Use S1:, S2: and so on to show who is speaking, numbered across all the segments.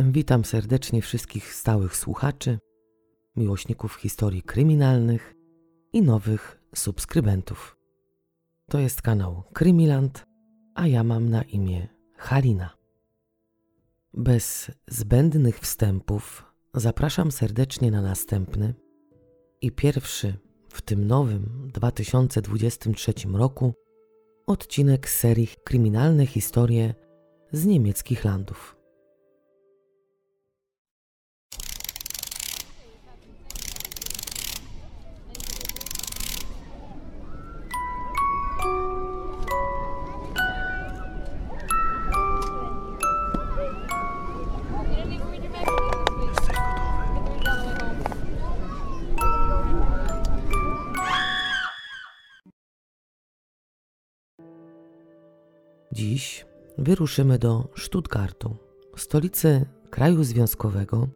S1: Witam serdecznie wszystkich stałych słuchaczy, miłośników historii kryminalnych i nowych subskrybentów. To jest kanał Krymiland, a ja mam na imię Halina. Bez zbędnych wstępów zapraszam serdecznie na następny i pierwszy w tym nowym 2023 roku odcinek serii Kryminalne historie z niemieckich landów. Wyruszymy do Stuttgartu, stolicy kraju związkowego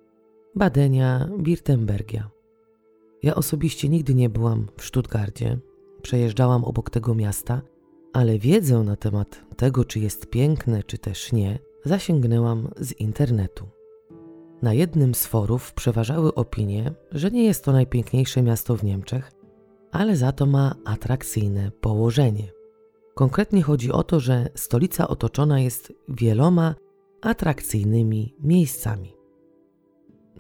S1: Badenia-Wirtembergia. Ja osobiście nigdy nie byłam w Stuttgarcie, przejeżdżałam obok tego miasta, ale wiedzę na temat tego, czy jest piękne, czy też nie, zasięgnęłam z internetu. Na jednym z forów przeważały opinie, że nie jest to najpiękniejsze miasto w Niemczech, ale za to ma atrakcyjne położenie. Konkretnie chodzi o to, że stolica otoczona jest wieloma atrakcyjnymi miejscami.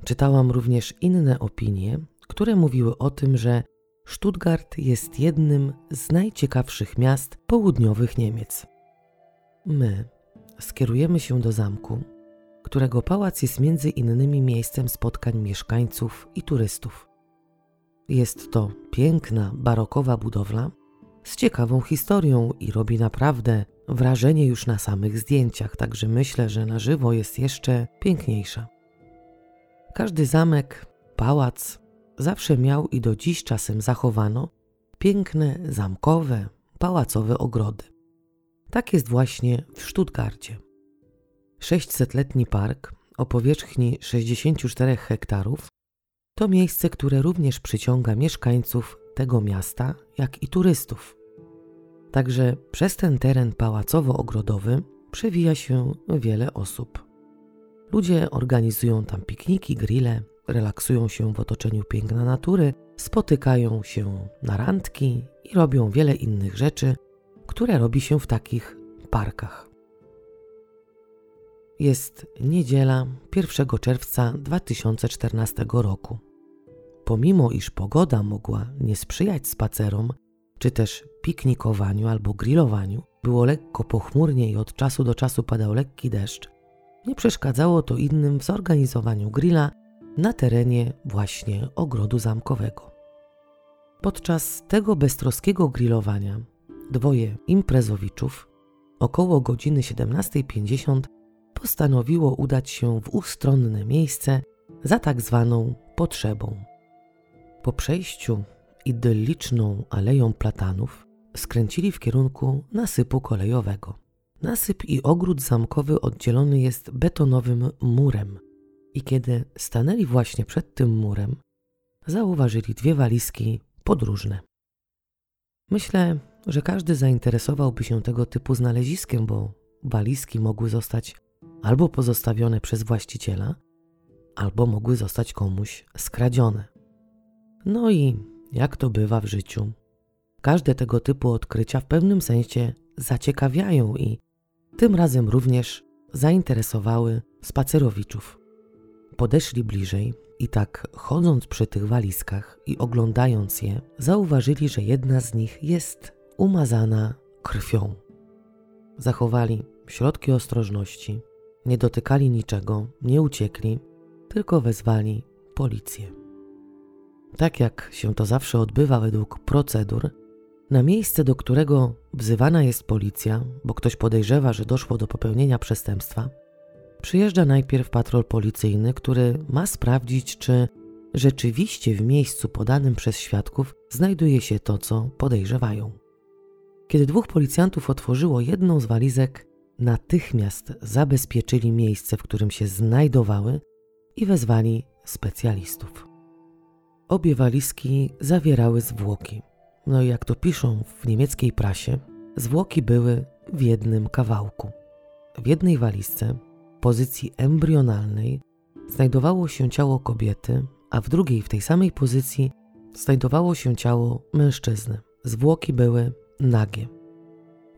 S1: Czytałam również inne opinie, które mówiły o tym, że Stuttgart jest jednym z najciekawszych miast południowych Niemiec. My skierujemy się do zamku, którego pałac jest między innymi miejscem spotkań mieszkańców i turystów. Jest to piękna, barokowa budowla z ciekawą historią i robi naprawdę wrażenie już na samych zdjęciach, także myślę, że na żywo jest jeszcze piękniejsza. Każdy zamek, pałac zawsze miał i do dziś czasem zachowano piękne zamkowe, pałacowe ogrody. Tak jest właśnie w Stuttgarcie. 600-letni park o powierzchni 64 hektarów to miejsce, które również przyciąga mieszkańców tego miasta, jak i turystów. Także przez ten teren pałacowo-ogrodowy przewija się wiele osób. Ludzie organizują tam pikniki, grille, relaksują się w otoczeniu piękna natury, spotykają się na randki i robią wiele innych rzeczy, które robi się w takich parkach. Jest niedziela 1 czerwca 2014 roku. Pomimo iż pogoda mogła nie sprzyjać spacerom, czy też piknikowaniu albo grillowaniu, było lekko pochmurnie i od czasu do czasu padał lekki deszcz, nie przeszkadzało to innym w zorganizowaniu grilla na terenie właśnie ogrodu zamkowego. Podczas tego beztroskiego grillowania dwoje imprezowiczów około godziny 17.50 postanowiło udać się w ustronne miejsce za tak zwaną potrzebą. Po przejściu idylliczną aleją platanów skręcili w kierunku nasypu kolejowego. Nasyp i ogród zamkowy oddzielony jest betonowym murem i kiedy stanęli właśnie przed tym murem, zauważyli dwie walizki podróżne. Myślę, że każdy zainteresowałby się tego typu znaleziskiem, bo walizki mogły zostać albo pozostawione przez właściciela, albo mogły zostać komuś skradzione. No i jak to bywa w życiu, każde tego typu odkrycia w pewnym sensie zaciekawiają i tym razem również zainteresowały spacerowiczów. Podeszli bliżej i tak chodząc przy tych walizkach i oglądając je, zauważyli, że jedna z nich jest umazana krwią. Zachowali środki ostrożności, nie dotykali niczego, nie uciekli, tylko wezwali policję. Tak jak się to zawsze odbywa według procedur, na miejsce, do którego wzywana jest policja, bo ktoś podejrzewa, że doszło do popełnienia przestępstwa, przyjeżdża najpierw patrol policyjny, który ma sprawdzić, czy rzeczywiście w miejscu podanym przez świadków znajduje się to, co podejrzewają. Kiedy dwóch policjantów otworzyło jedną z walizek, natychmiast zabezpieczyli miejsce, w którym się znajdowały i wezwali specjalistów. Obie walizki zawierały zwłoki. No i jak to piszą w niemieckiej prasie, zwłoki były w jednym kawałku. W jednej walizce pozycji embrionalnej znajdowało się ciało kobiety, a w drugiej, w tej samej pozycji, znajdowało się ciało mężczyzny. Zwłoki były nagie.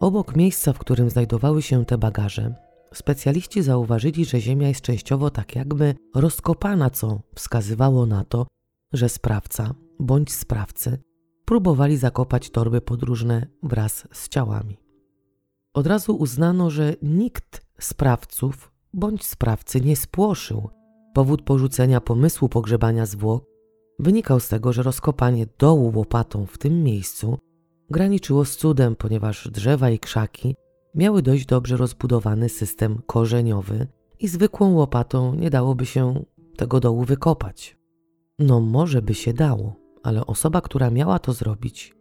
S1: Obok miejsca, w którym znajdowały się te bagaże, specjaliści zauważyli, że ziemia jest częściowo tak jakby rozkopana, co wskazywało na to, że sprawca bądź sprawcy próbowali zakopać torby podróżne wraz z ciałami. Od razu uznano, że nikt sprawców bądź sprawcy nie spłoszył. Powód porzucenia pomysłu pogrzebania zwłok wynikał z tego, że rozkopanie dołu łopatą w tym miejscu graniczyło z cudem, ponieważ drzewa i krzaki miały dość dobrze rozbudowany system korzeniowy i zwykłą łopatą nie dałoby się tego dołu wykopać. No, może by się dało, ale osoba, która miała to zrobić,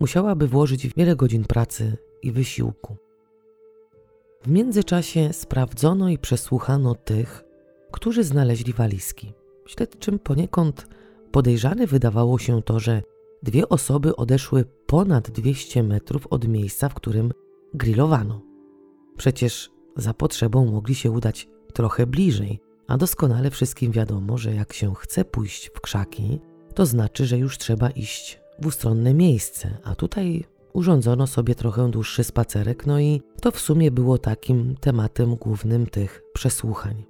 S1: musiałaby włożyć wiele godzin pracy i wysiłku. W międzyczasie sprawdzono i przesłuchano tych, którzy znaleźli walizki. Śledczym poniekąd podejrzane wydawało się to, że dwie osoby odeszły ponad 200 metrów od miejsca, w którym grillowano. Przecież za potrzebą mogli się udać trochę bliżej, a doskonale wszystkim wiadomo, że jak się chce pójść w krzaki, to znaczy, że już trzeba iść w ustronne miejsce, a tutaj urządzono sobie trochę dłuższy spacerek, no i to w sumie było takim tematem głównym tych przesłuchań.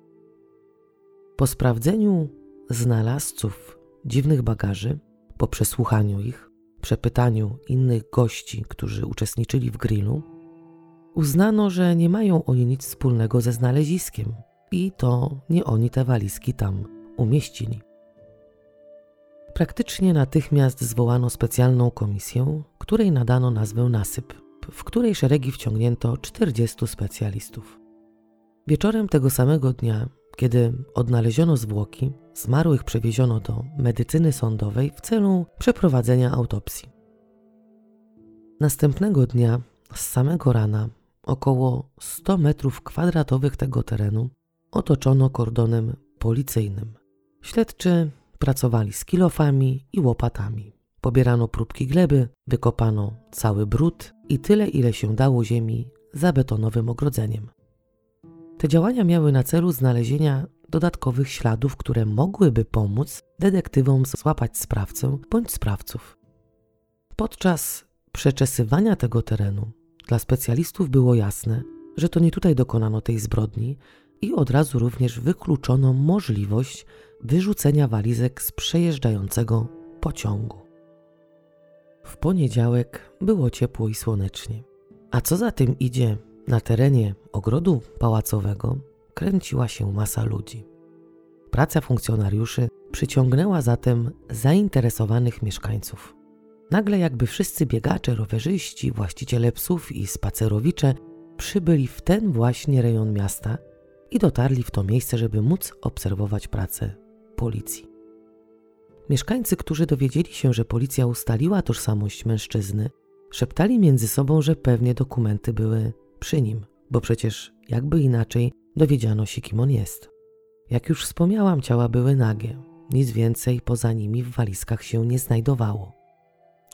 S1: Po sprawdzeniu znalazców dziwnych bagaży, po przesłuchaniu ich, przepytaniu innych gości, którzy uczestniczyli w grillu, uznano, że nie mają oni nic wspólnego ze znaleziskiem i to nie oni te walizki tam umieścili. Praktycznie natychmiast zwołano specjalną komisję, której nadano nazwę Nasyp, w której szeregi wciągnięto 40 specjalistów. Wieczorem tego samego dnia, kiedy odnaleziono zwłoki, zmarłych przewieziono do medycyny sądowej w celu przeprowadzenia autopsji. Następnego dnia, z samego rana, około 100 metrów kwadratowych tego terenu otoczono kordonem policyjnym. Śledczy pracowali z kilofami i łopatami. Pobierano próbki gleby, wykopano cały brud i tyle, ile się dało ziemi za betonowym ogrodzeniem. Te działania miały na celu znalezienia dodatkowych śladów, które mogłyby pomóc detektywom złapać sprawcę bądź sprawców. Podczas przeczesywania tego terenu dla specjalistów było jasne, że to nie tutaj dokonano tej zbrodni i od razu również wykluczono możliwość wyrzucenia walizek z przejeżdżającego pociągu. W poniedziałek było ciepło i słonecznie. A co za tym idzie, na terenie ogrodu pałacowego kręciła się masa ludzi. Praca funkcjonariuszy przyciągnęła zatem zainteresowanych mieszkańców. Nagle jakby wszyscy biegacze, rowerzyści, właściciele psów i spacerowicze przybyli w ten właśnie rejon miasta i dotarli w to miejsce, żeby móc obserwować pracę policji. Mieszkańcy, którzy dowiedzieli się, że policja ustaliła tożsamość mężczyzny, szeptali między sobą, że pewnie dokumenty były przy nim, bo przecież jakby inaczej dowiedziano się, kim on jest. Jak już wspomniałam, ciała były nagie, nic więcej poza nimi w walizkach się nie znajdowało.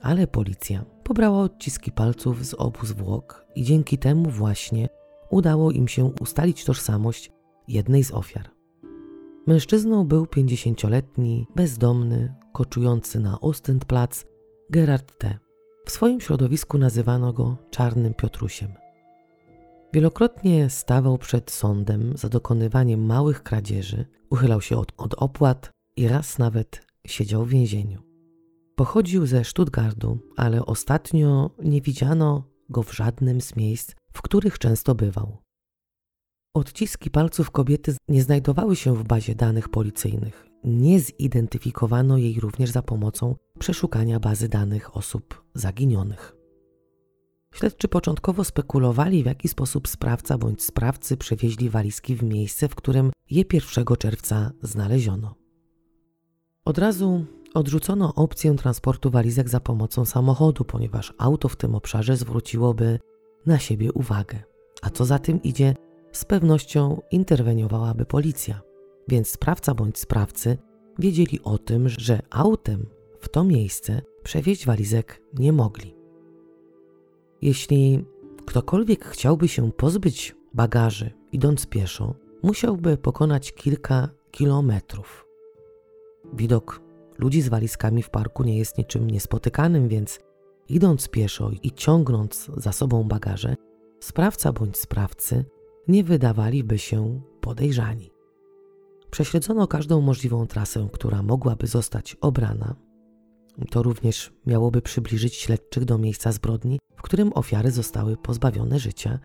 S1: Ale policja pobrała odciski palców z obu zwłok i dzięki temu właśnie udało im się ustalić tożsamość jednej z ofiar. Mężczyzną był 50-letni, bezdomny, koczujący na Ostendplatz Gerard T. W swoim środowisku nazywano go Czarnym Piotrusiem. Wielokrotnie stawał przed sądem za dokonywaniem małych kradzieży, uchylał się od, od opłat i raz nawet siedział w więzieniu. Pochodził ze Stuttgartu, ale ostatnio nie widziano go w żadnym z miejsc, w których często bywał. Odciski palców kobiety nie znajdowały się w bazie danych policyjnych. Nie zidentyfikowano jej również za pomocą przeszukania bazy danych osób zaginionych. Śledczy początkowo spekulowali, w jaki sposób sprawca bądź sprawcy przewieźli walizki w miejsce, w którym je 1 czerwca znaleziono. Od razu odrzucono opcję transportu walizek za pomocą samochodu, ponieważ auto w tym obszarze zwróciłoby na siebie uwagę. A co za tym idzie, z pewnością interweniowałaby policja, więc sprawca bądź sprawcy wiedzieli o tym, że autem w to miejsce przewieźć walizek nie mogli. Jeśli ktokolwiek chciałby się pozbyć bagaży idąc pieszo, musiałby pokonać kilka kilometrów. Widok ludzi z walizkami w parku nie jest niczym niespotykanym, więc idąc pieszo i ciągnąc za sobą bagaże, sprawca bądź sprawcy nie wydawaliby się podejrzani. Prześledzono każdą możliwą trasę, która mogłaby zostać obrana. To również miałoby przybliżyć śledczych do miejsca zbrodni, w którym ofiary zostały pozbawione życia,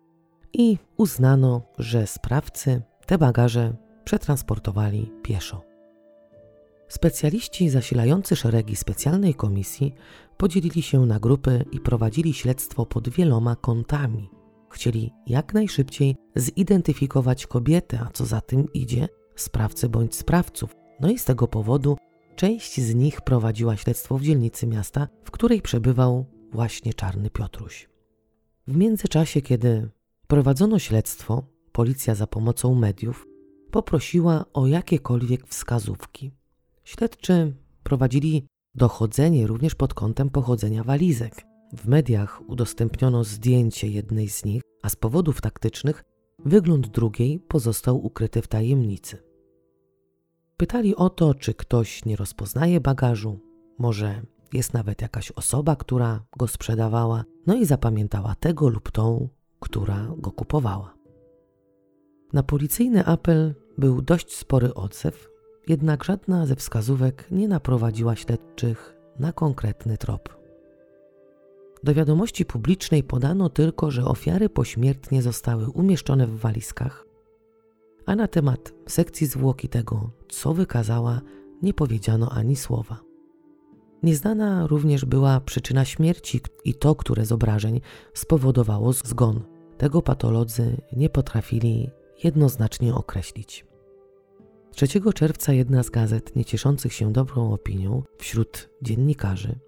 S1: i uznano, że sprawcy te bagaże przetransportowali pieszo. Specjaliści zasilający szeregi specjalnej komisji podzielili się na grupy i prowadzili śledztwo pod wieloma kątami. Chcieli jak najszybciej zidentyfikować kobietę, a co za tym idzie, sprawcę bądź sprawców. No i z tego powodu część z nich prowadziła śledztwo w dzielnicy miasta, w której przebywał właśnie Czarny Piotruś. W międzyczasie, kiedy prowadzono śledztwo, policja za pomocą mediów poprosiła o jakiekolwiek wskazówki. Śledczy prowadzili dochodzenie również pod kątem pochodzenia walizek. W mediach udostępniono zdjęcie jednej z nich, a z powodów taktycznych wygląd drugiej pozostał ukryty w tajemnicy. Pytali o to, czy ktoś nie rozpoznaje bagażu, może jest nawet jakaś osoba, która go sprzedawała, no i zapamiętała tego lub tą, która go kupowała. Na policyjny apel był dość spory odzew, jednak żadna ze wskazówek nie naprowadziła śledczych na konkretny trop. Do wiadomości publicznej podano tylko, że ofiary pośmiertnie zostały umieszczone w walizkach, a na temat sekcji zwłoki tego, co wykazała, nie powiedziano ani słowa. Nieznana również była przyczyna śmierci i to, które z obrażeń spowodowało zgon. Tego patolodzy nie potrafili jednoznacznie określić. 3 czerwca jedna z gazet, nie cieszących się dobrą opinią wśród dziennikarzy,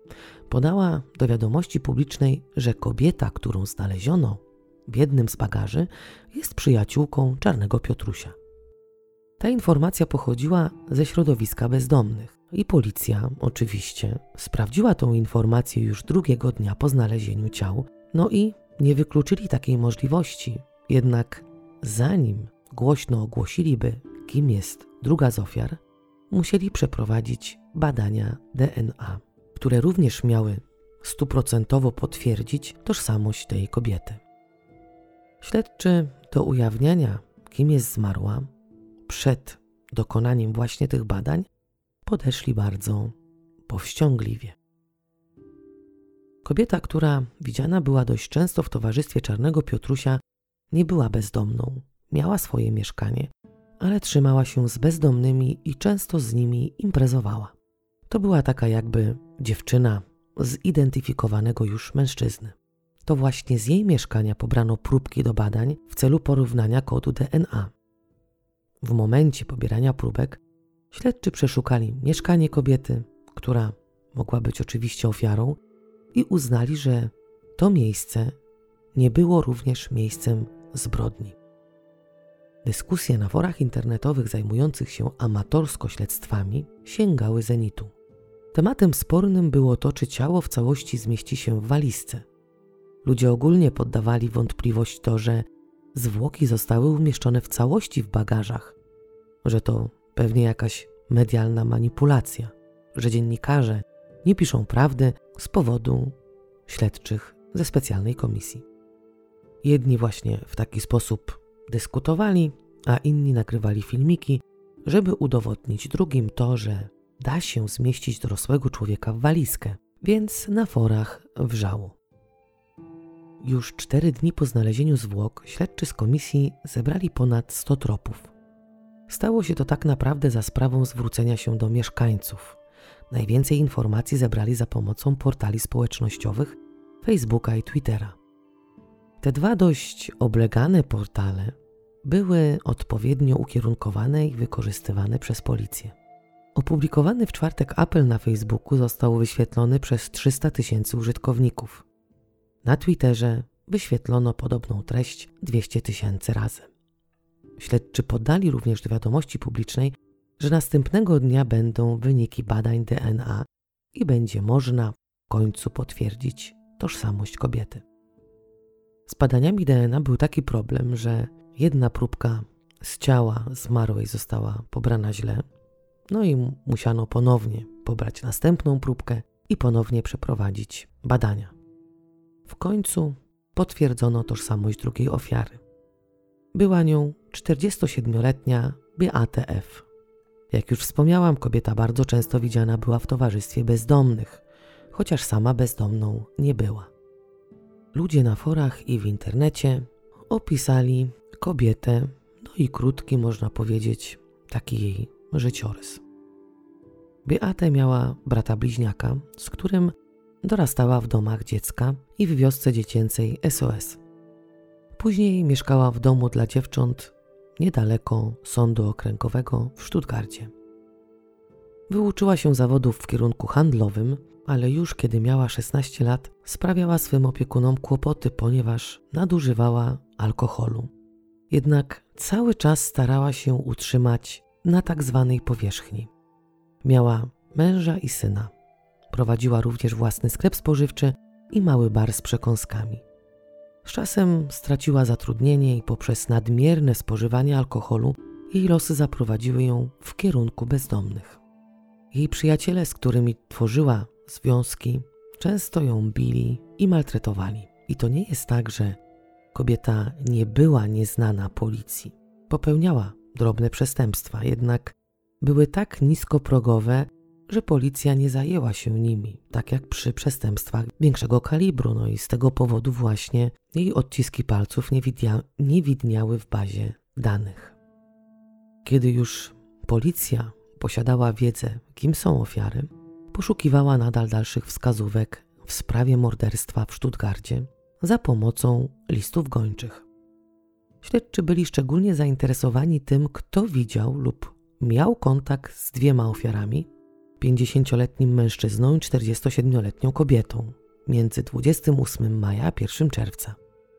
S1: podała do wiadomości publicznej, że kobieta, którą znaleziono w jednym z bagaży, jest przyjaciółką Czarnego Piotrusia. Ta informacja pochodziła ze środowiska bezdomnych i policja, oczywiście, sprawdziła tą informację już drugiego dnia po znalezieniu ciał, no i nie wykluczyli takiej możliwości. Jednak zanim głośno ogłosiliby, kim jest druga z ofiar, musieli przeprowadzić badania DNA, które również miały stuprocentowo potwierdzić tożsamość tej kobiety. Śledczy do ujawniania, kim jest zmarła, przed dokonaniem właśnie tych badań, podeszli bardzo powściągliwie. Kobieta, która widziana była dość często w towarzystwie Czarnego Piotrusia, nie była bezdomną. Miała swoje mieszkanie, ale trzymała się z bezdomnymi i często z nimi imprezowała. To była taka jakby dziewczyna zidentyfikowanego już mężczyzny. To właśnie z jej mieszkania pobrano próbki do badań w celu porównania kodu DNA. W momencie pobierania próbek śledczy przeszukali mieszkanie kobiety, która mogła być oczywiście ofiarą, i uznali, że to miejsce nie było również miejscem zbrodni. Dyskusje na forach internetowych zajmujących się amatorsko śledztwami sięgały zenitu. Tematem spornym było to, czy ciało w całości zmieści się w walizce. Ludzie ogólnie poddawali wątpliwość to, że zwłoki zostały umieszczone w całości w bagażach, że to pewnie jakaś medialna manipulacja, że dziennikarze nie piszą prawdy z powodu śledczych ze specjalnej komisji. Jedni właśnie w taki sposób dyskutowali, a inni nagrywali filmiki, żeby udowodnić drugim to, że da się zmieścić dorosłego człowieka w walizkę, więc na forach wrzało. Już cztery dni po znalezieniu zwłok śledczy z komisji zebrali ponad 100 tropów. Stało się to tak naprawdę za sprawą zwrócenia się do mieszkańców. Najwięcej informacji zebrali za pomocą portali społecznościowych Facebooka i Twittera. Te dwa dość oblegane portale były odpowiednio ukierunkowane i wykorzystywane przez policję. Opublikowany w czwartek apel na Facebooku został wyświetlony przez 300 tysięcy użytkowników. Na Twitterze wyświetlono podobną treść 200 tysięcy razy. Śledczy podali również do wiadomości publicznej, że następnego dnia będą wyniki badań DNA i będzie można w końcu potwierdzić tożsamość kobiety. Z badaniami DNA był taki problem, że jedna próbka z ciała zmarłej została pobrana źle, no i musiano ponownie pobrać następną próbkę i ponownie przeprowadzić badania. W końcu potwierdzono tożsamość drugiej ofiary. Była nią 47-letnia Beate F. Jak już wspomniałam, kobieta bardzo często widziana była w towarzystwie bezdomnych, chociaż sama bezdomną nie była. Ludzie na forach i w internecie opisali kobietę, no i krótki, można powiedzieć, taki jej życiorys. Beate miała brata bliźniaka, z którym dorastała w domach dziecka i w wiosce dziecięcej SOS. Później mieszkała w domu dla dziewcząt niedaleko sądu okręgowego w Stuttgarcie. Wyuczyła się zawodów w kierunku handlowym, ale już kiedy miała 16 lat, sprawiała swym opiekunom kłopoty, ponieważ nadużywała alkoholu. Jednak cały czas starała się utrzymać na tak zwanej powierzchni. Miała męża i syna. Prowadziła również własny sklep spożywczy i mały bar z przekąskami. Z czasem straciła zatrudnienie i poprzez nadmierne spożywanie alkoholu jej losy zaprowadziły ją w kierunku bezdomnych. Jej przyjaciele, z którymi tworzyła związki, często ją bili i maltretowali. I to nie jest tak, że kobieta nie była nieznana policji. Popełniała drobne przestępstwa, jednak były tak niskoprogowe, że policja nie zajęła się nimi, tak jak przy przestępstwach większego kalibru, no i z tego powodu właśnie jej odciski palców nie, nie widniały w bazie danych. Kiedy już policja posiadała wiedzę, kim są ofiary, poszukiwała nadal dalszych wskazówek w sprawie morderstwa w Stuttgarcie za pomocą listów gończych. Śledczy byli szczególnie zainteresowani tym, kto widział lub miał kontakt z dwiema ofiarami 50-letnim mężczyzną i 47-letnią kobietą między 28 maja a 1 czerwca.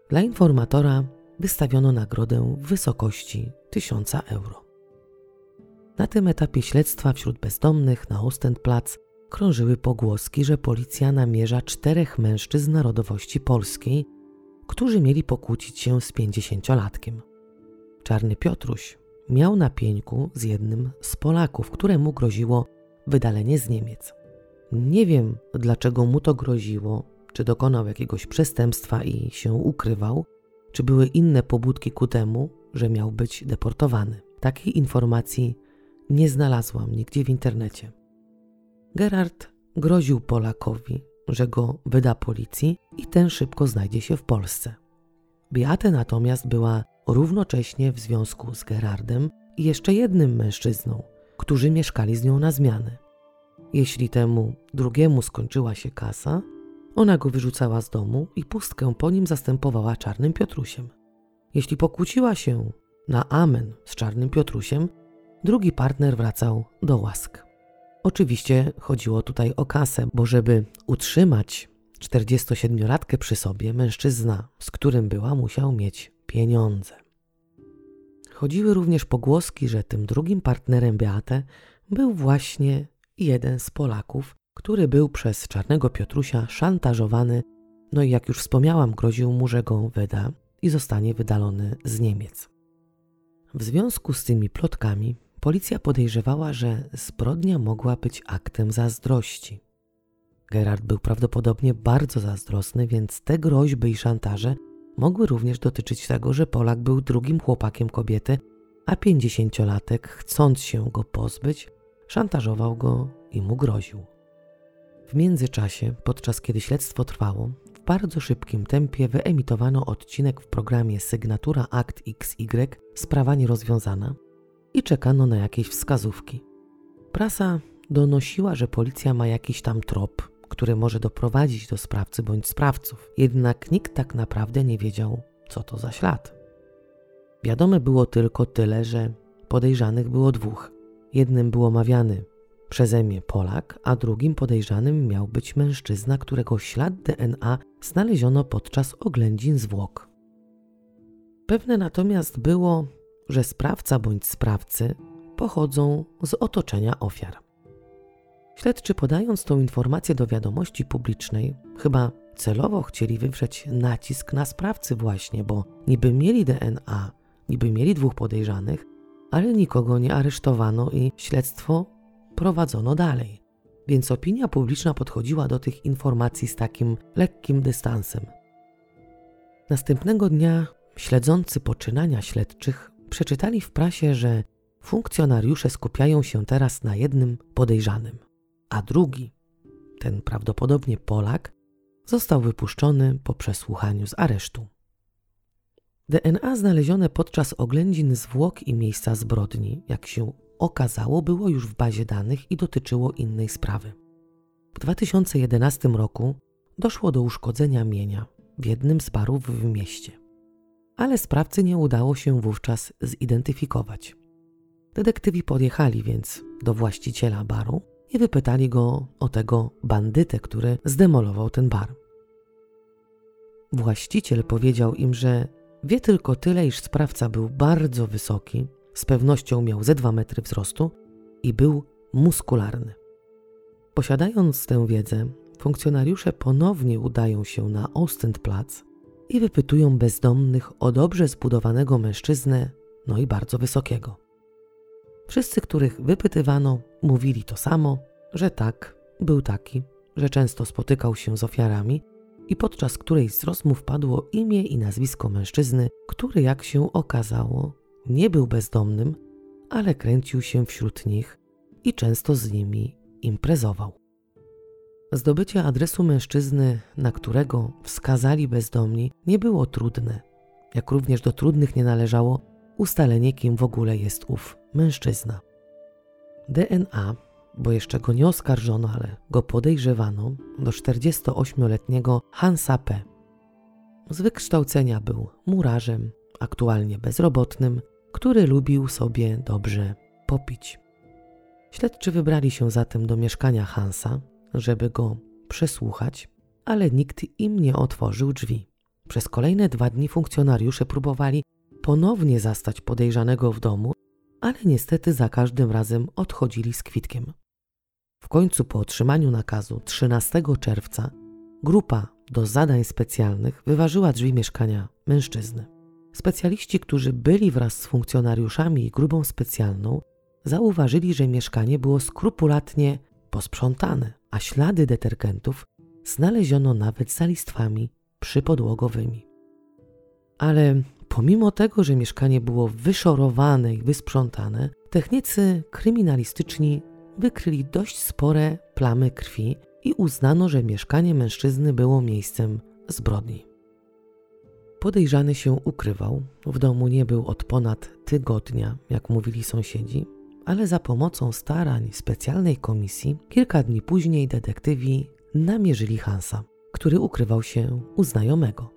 S1: Dla informatora wystawiono nagrodę w wysokości 1000 euro. Na tym etapie śledztwa wśród bezdomnych na Ostendplatz krążyły pogłoski, że policja namierza czterech mężczyzn narodowości polskiej, którzy mieli pokłócić się z pięćdziesięciolatkiem. Czarny Piotruś miał na pieńku z jednym z Polaków, któremu groziło wydalenie z Niemiec. Nie wiem, dlaczego mu to groziło, czy dokonał jakiegoś przestępstwa i się ukrywał, czy były inne pobudki ku temu, że miał być deportowany. Takiej informacji nie znalazłam nigdzie w internecie. Gerard groził Polakowi, że go wyda policji i ten szybko znajdzie się w Polsce. Beate natomiast była równocześnie w związku z Gerardem i jeszcze jednym mężczyzną, którzy mieszkali z nią na zmianę. Jeśli temu drugiemu skończyła się kasa, ona go wyrzucała z domu i pustkę po nim zastępowała czarnym Piotrusiem. Jeśli pokłóciła się na amen z czarnym Piotrusiem, drugi partner wracał do łask. Oczywiście chodziło tutaj o kasę, bo żeby utrzymać 47-latkę przy sobie, mężczyzna, z którym była, musiał mieć pieniądze. Chodziły również pogłoski, że tym drugim partnerem Beate był właśnie jeden z Polaków, który był przez czarnego Piotrusia szantażowany, no i jak już wspomniałam, groził mu, że go wyda i zostanie wydalony z Niemiec. W związku z tymi plotkami policja podejrzewała, że zbrodnia mogła być aktem zazdrości. Gerard był prawdopodobnie bardzo zazdrosny, więc te groźby i szantaże mogły również dotyczyć tego, że Polak był drugim chłopakiem kobiety, a pięćdziesięciolatek, chcąc się go pozbyć, szantażował go i mu groził. W międzyczasie, podczas kiedy śledztwo trwało, w bardzo szybkim tempie wyemitowano odcinek w programie Sygnatura Akt XY Sprawa nierozwiązana i czekano na jakieś wskazówki. Prasa donosiła, że policja ma jakiś tam trop, który może doprowadzić do sprawcy bądź sprawców, jednak nikt tak naprawdę nie wiedział, co to za ślad. Wiadome było tylko tyle, że podejrzanych było dwóch. Jednym był omawiany przeze mnie Polak, a drugim podejrzanym miał być mężczyzna, którego ślad DNA znaleziono podczas oględzin zwłok. Pewne natomiast było, że sprawca bądź sprawcy pochodzą z otoczenia ofiar. Śledczy podając tą informację do wiadomości publicznej, chyba celowo chcieli wywrzeć nacisk na sprawcy właśnie, bo niby mieli DNA, Niby mieli dwóch podejrzanych, ale nikogo nie aresztowano i śledztwo prowadzono dalej. Więc opinia publiczna podchodziła do tych informacji z takim lekkim dystansem. Następnego dnia śledzący poczynania śledczych przeczytali w prasie, że funkcjonariusze skupiają się teraz na jednym podejrzanym, a drugi, ten prawdopodobnie Polak, został wypuszczony po przesłuchaniu z aresztu. DNA znalezione podczas oględzin zwłok i miejsca zbrodni, jak się okazało, było już w bazie danych i dotyczyło innej sprawy. W 2011 roku doszło do uszkodzenia mienia w jednym z barów w mieście, ale sprawcy nie udało się wówczas zidentyfikować. Detektywi podjechali więc do właściciela baru i wypytali go o tego bandytę, który zdemolował ten bar. Właściciel powiedział im, że wie tylko tyle, iż sprawca był bardzo wysoki, z pewnością miał ze 2 metry wzrostu i był muskularny. Posiadając tę wiedzę, funkcjonariusze ponownie udają się na Ostendplatz i wypytują bezdomnych o dobrze zbudowanego mężczyznę, no i bardzo wysokiego. Wszyscy, których wypytywano, mówili to samo, że tak, był taki, że często spotykał się z ofiarami i podczas którejś z rozmów padło imię i nazwisko mężczyzny, który, jak się okazało, nie był bezdomnym, ale kręcił się wśród nich i często z nimi imprezował. Zdobycie adresu mężczyzny, na którego wskazali bezdomni, nie było trudne, jak również do trudnych nie należało ustalenie, kim w ogóle jest ów mężczyzna. DNA, bo jeszcze go nie oskarżono, ale go podejrzewano, do 48-letniego Hansa P. Z wykształcenia był murarzem, aktualnie bezrobotnym, który lubił sobie dobrze popić. Śledczy wybrali się zatem do mieszkania Hansa, żeby go przesłuchać, ale nikt im nie otworzył drzwi. Przez kolejne dwa dni funkcjonariusze próbowali ponownie zastać podejrzanego w domu, ale niestety za każdym razem odchodzili z kwitkiem. W końcu po otrzymaniu nakazu 13 czerwca grupa do zadań specjalnych wyważyła drzwi mieszkania mężczyzny. Specjaliści, którzy byli wraz z funkcjonariuszami i grupą specjalną, zauważyli, że mieszkanie było skrupulatnie posprzątane, a ślady detergentów znaleziono nawet za listwami przypodłogowymi. Ale pomimo tego, że mieszkanie było wyszorowane i wysprzątane, technicy kryminalistyczni wykryli dość spore plamy krwi i uznano, że mieszkanie mężczyzny było miejscem zbrodni. Podejrzany się ukrywał, w domu nie był od ponad tygodnia, jak mówili sąsiedzi, ale za pomocą starań specjalnej komisji kilka dni później detektywi namierzyli Hansa, który ukrywał się u znajomego.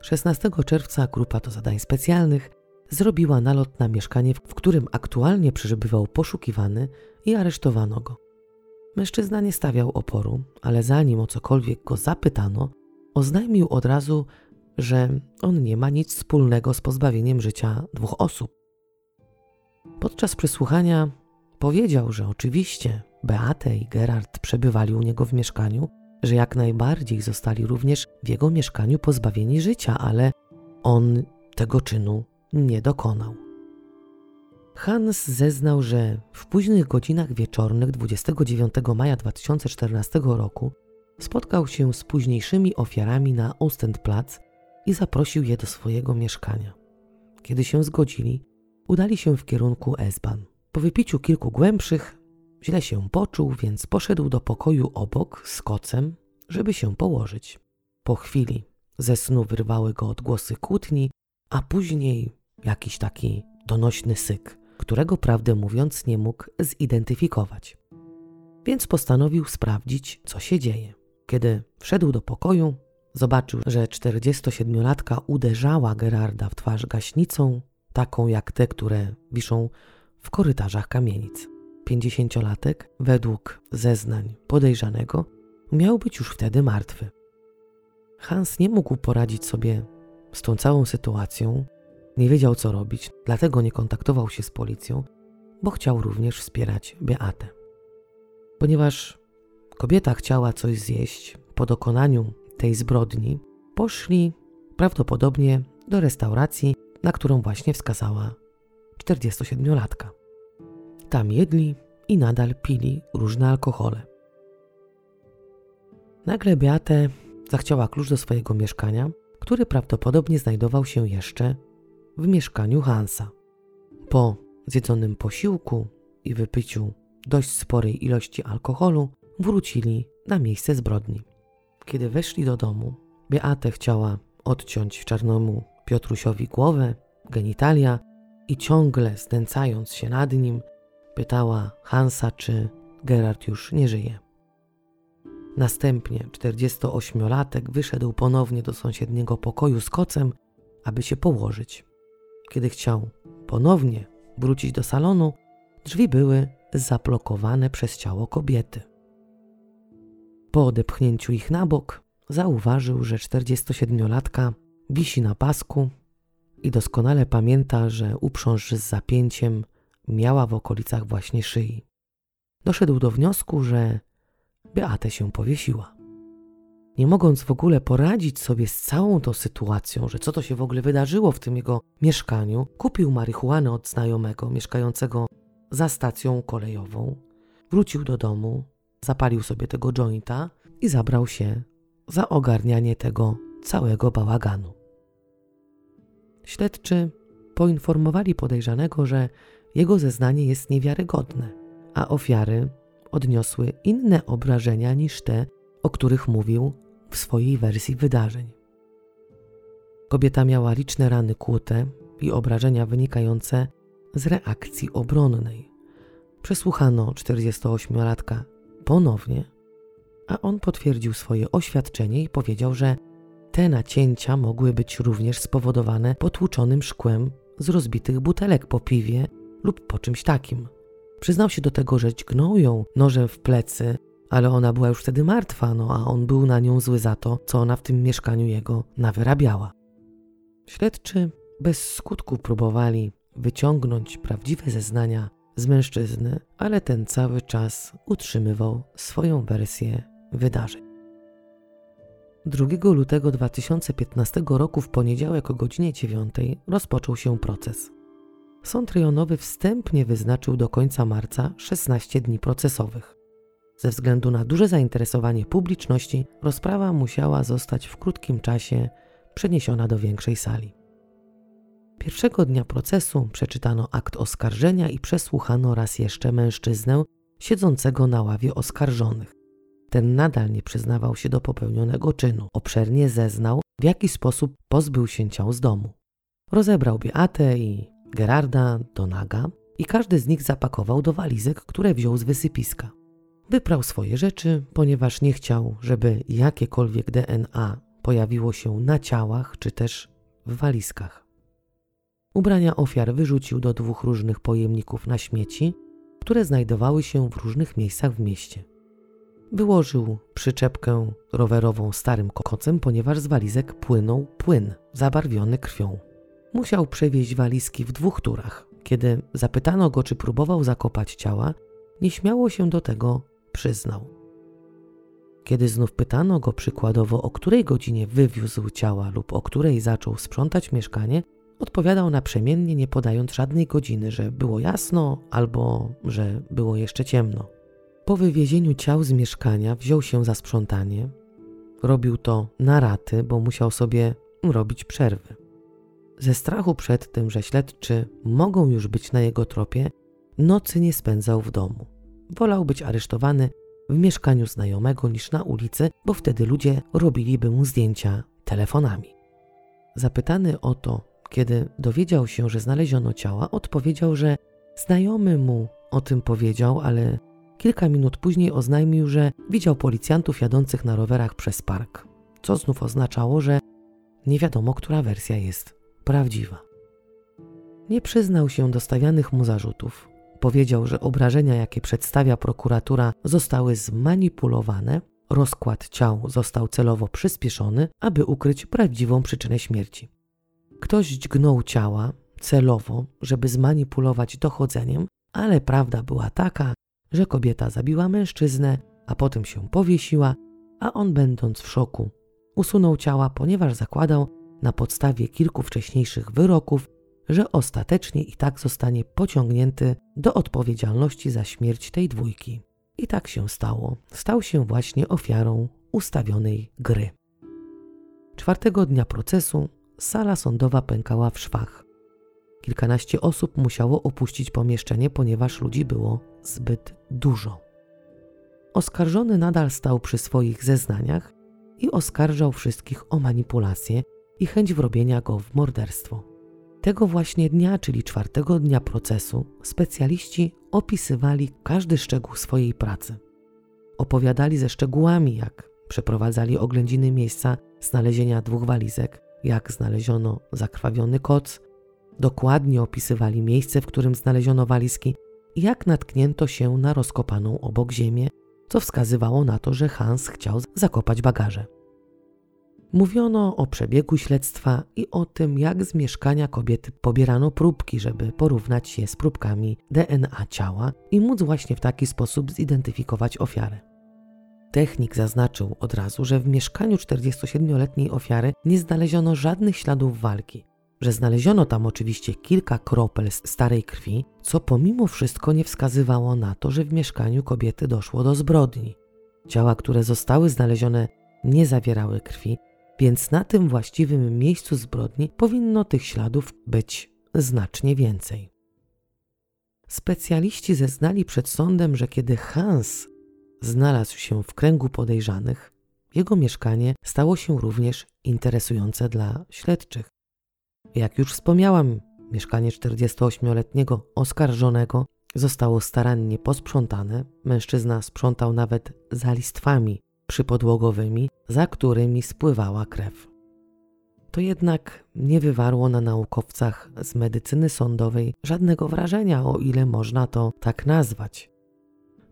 S1: 16 czerwca grupa do zadań specjalnych zrobiła nalot na mieszkanie, w którym aktualnie przebywał poszukiwany i aresztowano go. Mężczyzna nie stawiał oporu, ale zanim o cokolwiek go zapytano, oznajmił od razu, że on nie ma nic wspólnego z pozbawieniem życia dwóch osób. Podczas przesłuchania powiedział, że oczywiście Beate i Gerard przebywali u niego w mieszkaniu, że jak najbardziej zostali również w jego mieszkaniu pozbawieni życia, ale on tego czynu nie dokonał. Hans zeznał, że w późnych godzinach wieczornych 29 maja 2014 roku spotkał się z późniejszymi ofiarami na Ostendplatz i zaprosił je do swojego mieszkania. Kiedy się zgodzili, udali się w kierunku Esban. Po wypiciu kilku głębszych źle się poczuł, więc poszedł do pokoju obok z kocem, żeby się położyć. Po chwili ze snu wyrwały go odgłosy kłótni, a później jakiś taki donośny syk, którego prawdę mówiąc nie mógł zidentyfikować. Więc postanowił sprawdzić, co się dzieje. Kiedy wszedł do pokoju, zobaczył, że 47-latka uderzała Gerarda w twarz gaśnicą, taką jak te, które wiszą w korytarzach kamienic. 50-latek, według zeznań podejrzanego, miał być już wtedy martwy. Hans nie mógł poradzić sobie z tą całą sytuacją, nie wiedział co robić, dlatego nie kontaktował się z policją, bo chciał również wspierać Beatę. Ponieważ kobieta chciała coś zjeść po dokonaniu tej zbrodni, poszli prawdopodobnie do restauracji na którą właśnie wskazała 47-latka. Tam jedli i nadal pili różne alkohole. Nagle Beatę zachciała klucz do swojego mieszkania, który prawdopodobnie znajdował się jeszcze w mieszkaniu Hansa. Po zjedzonym posiłku i wypiciu dość sporej ilości alkoholu, wrócili na miejsce zbrodni. Kiedy weszli do domu, Beatę chciała odciąć czarnemu Piotrusiowi głowę, genitalia i ciągle znęcając się nad nim, pytała Hansa, czy Gerard już nie żyje. Następnie 48-latek wyszedł ponownie do sąsiedniego pokoju z kocem, aby się położyć. Kiedy chciał ponownie wrócić do salonu, drzwi były zablokowane przez ciało kobiety. Po odepchnięciu ich na bok, zauważył, że 47-latka wisi na pasku i doskonale pamięta, że uprząż z zapięciem miała w okolicach właśnie szyi. Doszedł do wniosku, że Beata się powiesiła. Nie mogąc w ogóle poradzić sobie z całą tą sytuacją, że co to się w ogóle wydarzyło w tym jego mieszkaniu, kupił marihuanę od znajomego mieszkającego za stacją kolejową, wrócił do domu, zapalił sobie tego jointa i zabrał się za ogarnianie tego całego bałaganu. Śledczy poinformowali podejrzanego, że jego zeznanie jest niewiarygodne, a ofiary odniosły inne obrażenia niż te, o których mówił w swojej wersji wydarzeń. Kobieta miała liczne rany kłute i obrażenia wynikające z reakcji obronnej. Przesłuchano 48-latka ponownie, a on potwierdził swoje oświadczenie i powiedział, że te nacięcia mogły być również spowodowane potłuczonym szkłem z rozbitych butelek po piwie lub po czymś takim. Przyznał się do tego, że dźgnął ją nożem w plecy, ale ona była już wtedy martwa, no a on był na nią zły za to, co ona w tym mieszkaniu jego nawyrabiała. Śledczy bez skutku próbowali wyciągnąć prawdziwe zeznania z mężczyzny, ale ten cały czas utrzymywał swoją wersję wydarzeń. 2 lutego 2015 roku w poniedziałek o godzinie 9 rozpoczął się proces. Sąd rejonowy wstępnie wyznaczył do końca marca 16 dni procesowych. Ze względu na duże zainteresowanie publiczności, rozprawa musiała zostać w krótkim czasie przeniesiona do większej sali. Pierwszego dnia procesu przeczytano akt oskarżenia i przesłuchano raz jeszcze mężczyznę siedzącego na ławie oskarżonych. Ten nadal nie przyznawał się do popełnionego czynu. Obszernie zeznał, w jaki sposób pozbył się ciał z domu. Rozebrał Beatę i Gerarda do naga i każdy z nich zapakował do walizek, które wziął z wysypiska. Wyprał swoje rzeczy, ponieważ nie chciał, żeby jakiekolwiek DNA pojawiło się na ciałach czy też w walizkach. Ubrania ofiar wyrzucił do dwóch różnych pojemników na śmieci, które znajdowały się w różnych miejscach w mieście. Wyłożył przyczepkę rowerową starym kokocem, ponieważ z walizek płynął płyn zabarwiony krwią. Musiał przewieźć walizki w dwóch turach. Kiedy zapytano go, czy próbował zakopać ciała, nieśmiało się do tego przyznał. Kiedy znów pytano go przykładowo, o której godzinie wywiózł ciała lub o której zaczął sprzątać mieszkanie, odpowiadał naprzemiennie, nie podając żadnej godziny, że było jasno albo że było jeszcze ciemno. Po wywiezieniu ciał z mieszkania wziął się za sprzątanie. Robił to na raty, bo musiał sobie robić przerwy. Ze strachu przed tym, że śledczy mogą już być na jego tropie, nocy nie spędzał w domu. Wolał być aresztowany w mieszkaniu znajomego niż na ulicy, bo wtedy ludzie robiliby mu zdjęcia telefonami. Zapytany o to, kiedy dowiedział się, że znaleziono ciała, odpowiedział, że znajomy mu o tym powiedział, ale kilka minut później oznajmił, że widział policjantów jadących na rowerach przez park, co znów oznaczało, że nie wiadomo, która wersja jest prawdziwa. Nie przyznał się do stawianych mu zarzutów. Powiedział, że obrażenia, jakie przedstawia prokuratura, zostały zmanipulowane, rozkład ciał został celowo przyspieszony, aby ukryć prawdziwą przyczynę śmierci. Ktoś dźgnął ciała celowo, żeby zmanipulować dochodzeniem, ale prawda była taka, że kobieta zabiła mężczyznę, a potem się powiesiła, a on, będąc w szoku, usunął ciała, ponieważ zakładał na podstawie kilku wcześniejszych wyroków, że ostatecznie i tak zostanie pociągnięty do odpowiedzialności za śmierć tej dwójki. I tak się stało. Stał się właśnie ofiarą ustawionej gry. Czwartego dnia procesu sala sądowa pękała w szwach. Kilkanaście osób musiało opuścić pomieszczenie, ponieważ ludzi było zbyt dużo. Oskarżony nadal stał przy swoich zeznaniach i oskarżał wszystkich o manipulację i chęć wrobienia go w morderstwo. Tego właśnie dnia, czyli czwartego dnia procesu, specjaliści opisywali każdy szczegół swojej pracy. Opowiadali ze szczegółami, jak przeprowadzali oględziny miejsca znalezienia dwóch walizek, jak znaleziono zakrwawiony koc, dokładnie opisywali miejsce, w którym znaleziono walizki i jak natknięto się na rozkopaną obok ziemię, co wskazywało na to, że Hans chciał zakopać bagaże. Mówiono o przebiegu śledztwa i o tym, jak z mieszkania kobiety pobierano próbki, żeby porównać je z próbkami DNA ciała i móc właśnie w taki sposób zidentyfikować ofiarę. Technik zaznaczył od razu, że w mieszkaniu 47-letniej ofiary nie znaleziono żadnych śladów walki, że znaleziono tam oczywiście kilka kropel starej krwi, co pomimo wszystko nie wskazywało na to, że w mieszkaniu kobiety doszło do zbrodni. Ciała, które zostały znalezione, nie zawierały krwi, więc na tym właściwym miejscu zbrodni powinno tych śladów być znacznie więcej. Specjaliści zeznali przed sądem, że kiedy Hans znalazł się w kręgu podejrzanych, jego mieszkanie stało się również interesujące dla śledczych. Jak już wspomniałam, mieszkanie 48-letniego oskarżonego zostało starannie posprzątane. Mężczyzna sprzątał nawet za listwami przypodłogowymi, za którymi spływała krew. To jednak nie wywarło na naukowcach z medycyny sądowej żadnego wrażenia, o ile można to tak nazwać.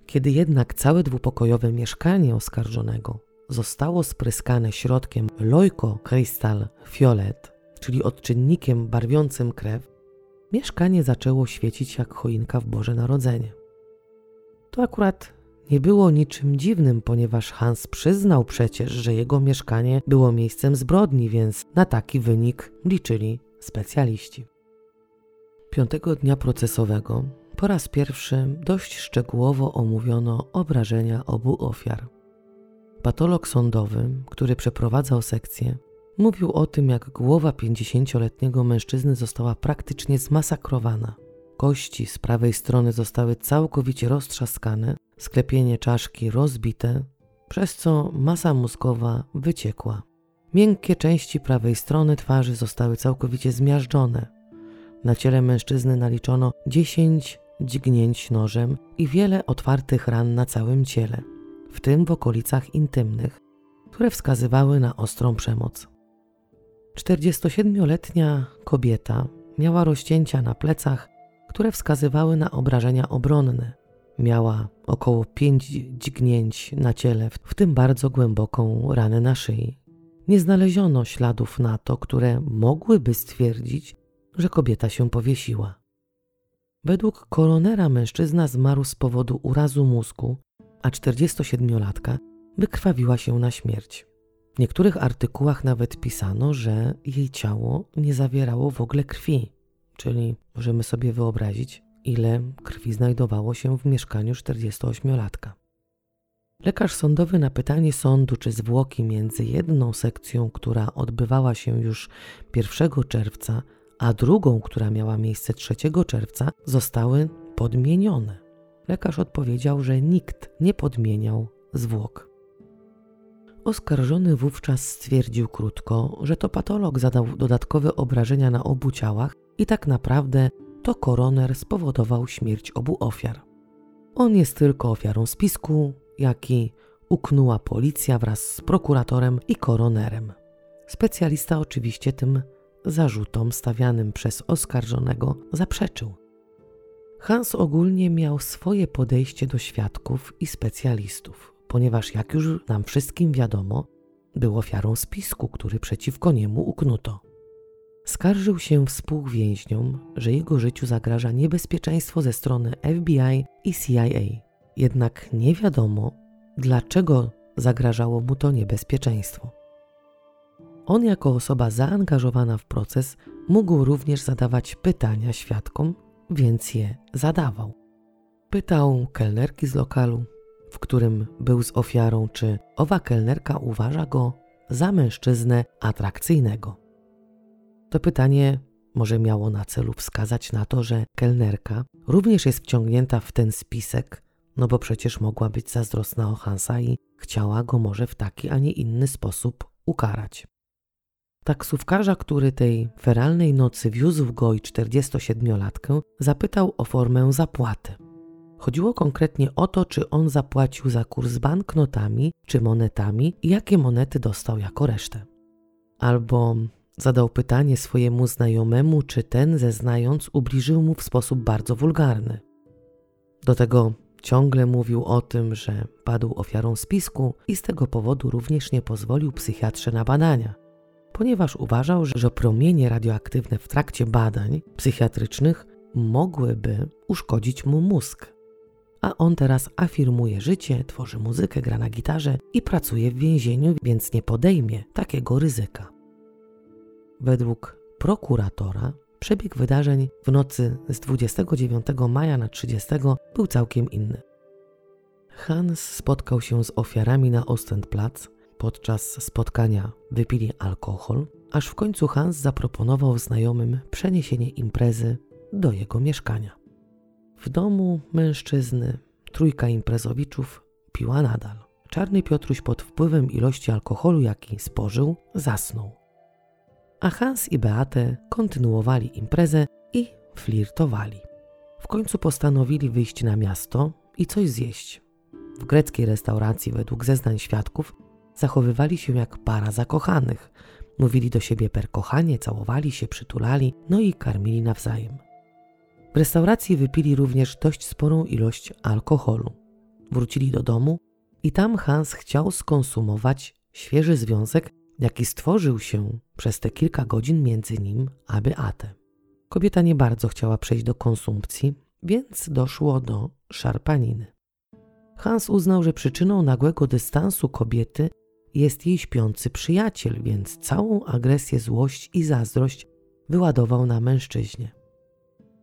S1: Kiedy jednak całe dwupokojowe mieszkanie oskarżonego zostało spryskane środkiem Loiko Crystal Fiolet, czyli odczynnikiem barwiącym krew, mieszkanie zaczęło świecić jak choinka w Boże Narodzenie. To akurat nie było niczym dziwnym, ponieważ Hans przyznał przecież, że jego mieszkanie było miejscem zbrodni, więc na taki wynik liczyli specjaliści. Piątego dnia procesowego po raz pierwszy dość szczegółowo omówiono obrażenia obu ofiar. Patolog sądowy, który przeprowadzał sekcję, mówił o tym, jak głowa 50-letniego mężczyzny została praktycznie zmasakrowana. Kości z prawej strony zostały całkowicie roztrzaskane, sklepienie czaszki rozbite, przez co masa mózgowa wyciekła. Miękkie części prawej strony twarzy zostały całkowicie zmiażdżone. Na ciele mężczyzny naliczono 10 dźgnięć nożem i wiele otwartych ran na całym ciele, w tym w okolicach intymnych, które wskazywały na ostrą przemoc. 47-letnia kobieta miała rozcięcia na plecach, które wskazywały na obrażenia obronne. Miała około 5 dźgnięć na ciele, w tym bardzo głęboką ranę na szyi. Nie znaleziono śladów na to, które mogłyby stwierdzić, że kobieta się powiesiła. Według koronera mężczyzna zmarł z powodu urazu mózgu, a 47-latka wykrwawiła się na śmierć. W niektórych artykułach nawet pisano, że jej ciało nie zawierało w ogóle krwi, czyli możemy sobie wyobrazić, ile krwi znajdowało się w mieszkaniu 48-latka. Lekarz sądowy na pytanie sądu, czy zwłoki między jedną sekcją, która odbywała się już 1 czerwca, a drugą, która miała miejsce 3 czerwca, zostały podmienione. Lekarz odpowiedział, że nikt nie podmieniał zwłok. Oskarżony wówczas stwierdził krótko, że to patolog zadał dodatkowe obrażenia na obu ciałach i tak naprawdę to koroner spowodował śmierć obu ofiar. On jest tylko ofiarą spisku, jaki uknęła policja wraz z prokuratorem i koronerem. Specjalista oczywiście tym zarzutom stawianym przez oskarżonego zaprzeczył. Hans ogólnie miał swoje podejście do świadków i specjalistów, ponieważ jak już nam wszystkim wiadomo, był ofiarą spisku, który przeciwko niemu uknuto. Skarżył się współwięźniom, że jego życiu zagraża niebezpieczeństwo ze strony FBI i CIA. Jednak nie wiadomo, dlaczego zagrażało mu to niebezpieczeństwo. On, jako osoba zaangażowana w proces, mógł również zadawać pytania świadkom, więc je zadawał. Pytał kelnerki z lokalu, w którym był z ofiarą, czy owa kelnerka uważa go za mężczyznę atrakcyjnego. To pytanie może miało na celu wskazać na to, że kelnerka również jest wciągnięta w ten spisek, no bo przecież mogła być zazdrosna o Hansa i chciała go może w taki, a nie inny sposób ukarać. Taksówkarza, który tej feralnej nocy wiózł go i 47-latkę, zapytał o formę zapłaty. Chodziło konkretnie o to, czy on zapłacił za kurs banknotami czy monetami i jakie monety dostał jako resztę. Albo zadał pytanie swojemu znajomemu, czy ten, zeznając, ubliżył mu w sposób bardzo wulgarny. Do tego ciągle mówił o tym, że padł ofiarą spisku i z tego powodu również nie pozwolił psychiatrze na badania, ponieważ uważał, że promienie radioaktywne w trakcie badań psychiatrycznych mogłyby uszkodzić mu mózg a on teraz afirmuje życie, tworzy muzykę, gra na gitarze i pracuje w więzieniu, więc nie podejmie takiego ryzyka. Według prokuratora przebieg wydarzeń w nocy z 29 maja na 30 był całkiem inny. Hans spotkał się z ofiarami na Ostendplatz. Podczas spotkania wypili alkohol, aż w końcu Hans zaproponował znajomym przeniesienie imprezy do jego mieszkania. W domu mężczyzny trójka imprezowiczów piła nadal. Czarny Piotruś pod wpływem ilości alkoholu, jaki spożył, zasnął. A Hans i Beate kontynuowali imprezę i flirtowali. W końcu postanowili wyjść na miasto i coś zjeść. W greckiej restauracji, według zeznań świadków, zachowywali się jak para zakochanych. Mówili do siebie per kochanie, całowali się, przytulali, no i karmili nawzajem. W restauracji wypili również dość sporą ilość alkoholu. Wrócili do domu i tam Hans chciał skonsumować świeży związek, jaki stworzył się przez te kilka godzin między nim a Beatę. Kobieta nie bardzo chciała przejść do konsumpcji, więc doszło do szarpaniny. Hans uznał, że przyczyną nagłego dystansu kobiety jest jej śpiący przyjaciel, więc całą agresję, złość i zazdrość wyładował na mężczyźnie.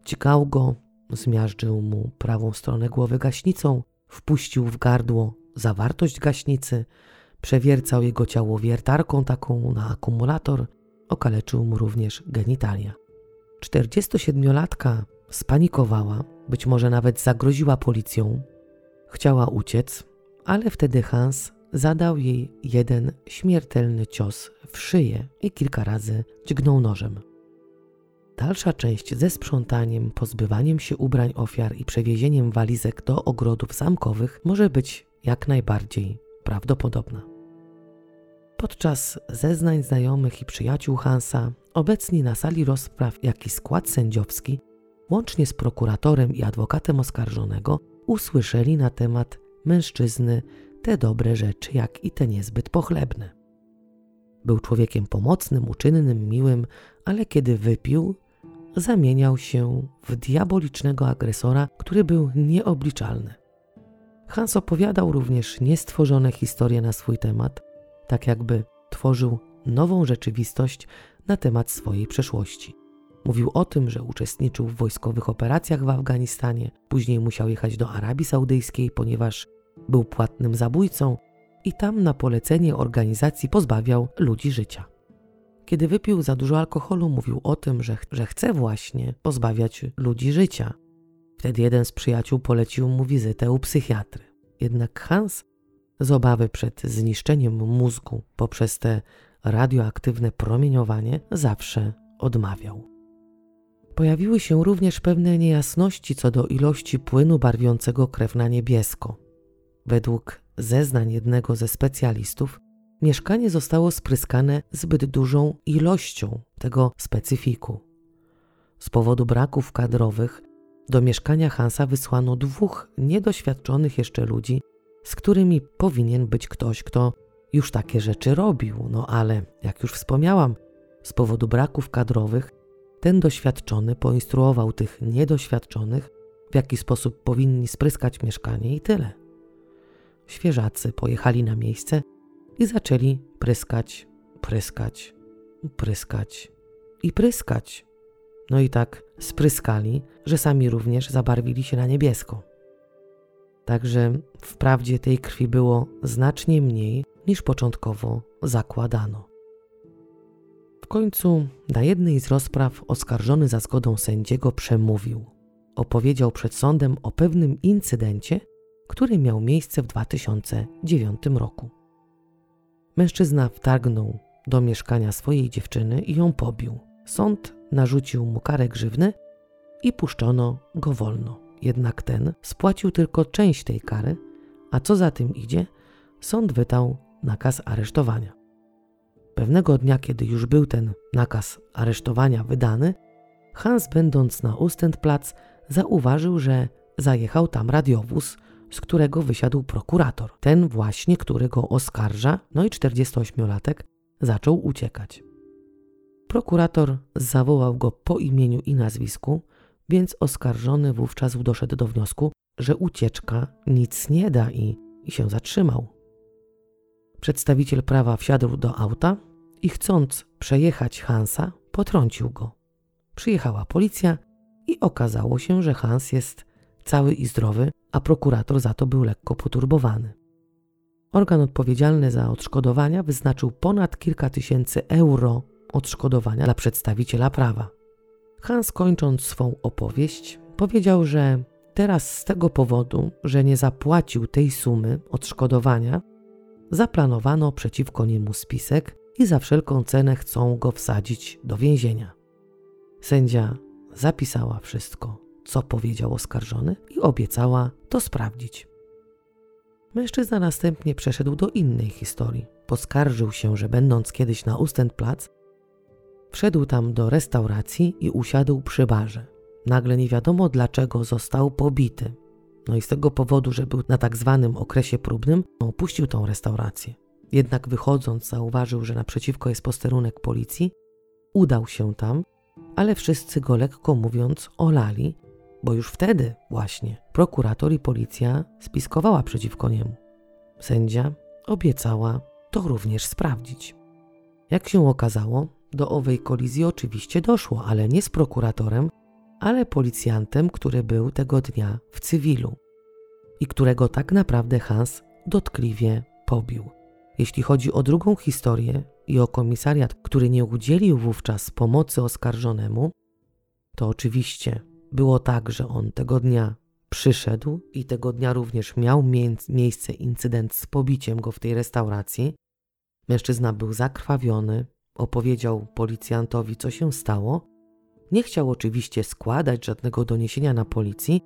S1: Dźgał go, zmiażdżył mu prawą stronę głowy gaśnicą, wpuścił w gardło zawartość gaśnicy, przewiercał jego ciało wiertarką taką na akumulator, okaleczył mu również genitalia. 47-latka spanikowała, być może nawet zagroziła policją. Chciała uciec, ale wtedy Hans zadał jej jeden śmiertelny cios w szyję i kilka razy dźgnął nożem. Dalsza część ze sprzątaniem, pozbywaniem się ubrań ofiar i przewiezieniem walizek do ogrodów zamkowych może być jak najbardziej prawdopodobna. Podczas zeznań znajomych i przyjaciół Hansa, obecni na sali rozpraw, jak i skład sędziowski, łącznie z prokuratorem i adwokatem oskarżonego, usłyszeli na temat mężczyzny te dobre rzeczy, jak i te niezbyt pochlebne. Był człowiekiem pomocnym, uczynnym, miłym, ale kiedy wypił, zamieniał się w diabolicznego agresora, który był nieobliczalny. Hans opowiadał również niestworzone historie na swój temat, tak jakby tworzył nową rzeczywistość na temat swojej przeszłości. Mówił o tym, że uczestniczył w wojskowych operacjach w Afganistanie, później musiał jechać do Arabii Saudyjskiej, ponieważ był płatnym zabójcą i tam na polecenie organizacji pozbawiał ludzi życia. Kiedy wypił za dużo alkoholu, mówił o tym, że, że chce właśnie pozbawiać ludzi życia. Wtedy jeden z przyjaciół polecił mu wizytę u psychiatry. Jednak Hans z obawy przed zniszczeniem mózgu poprzez te radioaktywne promieniowanie zawsze odmawiał. Pojawiły się również pewne niejasności co do ilości płynu barwiącego krew na niebiesko. Według zeznań jednego ze specjalistów, mieszkanie zostało spryskane zbyt dużą ilością tego specyfiku. Z powodu braków kadrowych do mieszkania Hansa wysłano dwóch niedoświadczonych jeszcze ludzi, z którymi powinien być ktoś, kto już takie rzeczy robił. No ale, jak już wspomniałam, z powodu braków kadrowych ten doświadczony poinstruował tych niedoświadczonych, w jaki sposób powinni spryskać mieszkanie i tyle. Świeżacy pojechali na miejsce i zaczęli pryskać pryskać, pryskać i pryskać. No i tak spryskali, że sami również zabarwili się na niebiesko. Także wprawdzie tej krwi było znacznie mniej niż początkowo zakładano. W końcu na jednej z rozpraw oskarżony za zgodą sędziego przemówił. Opowiedział przed sądem o pewnym incydencie, który miał miejsce w 2009 roku. Mężczyzna wtargnął do mieszkania swojej dziewczyny i ją pobił. Sąd narzucił mu karę grzywny i puszczono go wolno. Jednak ten spłacił tylko część tej kary, a co za tym idzie, sąd wydał nakaz aresztowania. Pewnego dnia, kiedy już był ten nakaz aresztowania wydany, Hans, będąc na Ustendplatz, zauważył, że zajechał tam radiowóz, z którego wysiadł prokurator. Ten właśnie, który go oskarża, no i 48-latek, zaczął uciekać. Prokurator zawołał go po imieniu i nazwisku, więc oskarżony wówczas doszedł do wniosku, że ucieczka nic nie da i, i się zatrzymał. Przedstawiciel prawa wsiadł do auta i chcąc przejechać Hansa, potrącił go. Przyjechała policja i okazało się, że Hans jest cały i zdrowy, a prokurator za to był lekko poturbowany. Organ odpowiedzialny za odszkodowania wyznaczył ponad kilka tysięcy euro odszkodowania dla przedstawiciela prawa. Hans, kończąc swą opowieść, powiedział, że teraz z tego powodu, że nie zapłacił tej sumy odszkodowania, zaplanowano przeciwko niemu spisek i za wszelką cenę chcą go wsadzić do więzienia. Sędzia zapisała wszystko, co powiedział oskarżony i obiecała to sprawdzić. Mężczyzna następnie przeszedł do innej historii. Poskarżył się, że będąc kiedyś na Ustendplatz, Wszedł tam do restauracji i usiadł przy barze. Nagle nie wiadomo dlaczego został pobity. No i z tego powodu, że był na tak zwanym okresie próbnym, opuścił tą restaurację. Jednak wychodząc zauważył, że naprzeciwko jest posterunek policji, udał się tam, ale wszyscy go lekko mówiąc olali, bo już wtedy właśnie prokurator i policja spiskowała przeciwko niemu. Sędzia obiecała to również sprawdzić. Jak się okazało, do owej kolizji oczywiście doszło, ale nie z prokuratorem, ale policjantem, który był tego dnia w cywilu i którego tak naprawdę Hans dotkliwie pobił. Jeśli chodzi o drugą historię i o komisariat, który nie udzielił wówczas pomocy oskarżonemu, to oczywiście było tak, że on tego dnia przyszedł i tego dnia również miał miejsce incydent z pobiciem go w tej restauracji. Mężczyzna był zakrwawiony, opowiedział policjantowi, co się stało. Nie chciał oczywiście składać żadnego doniesienia na policji,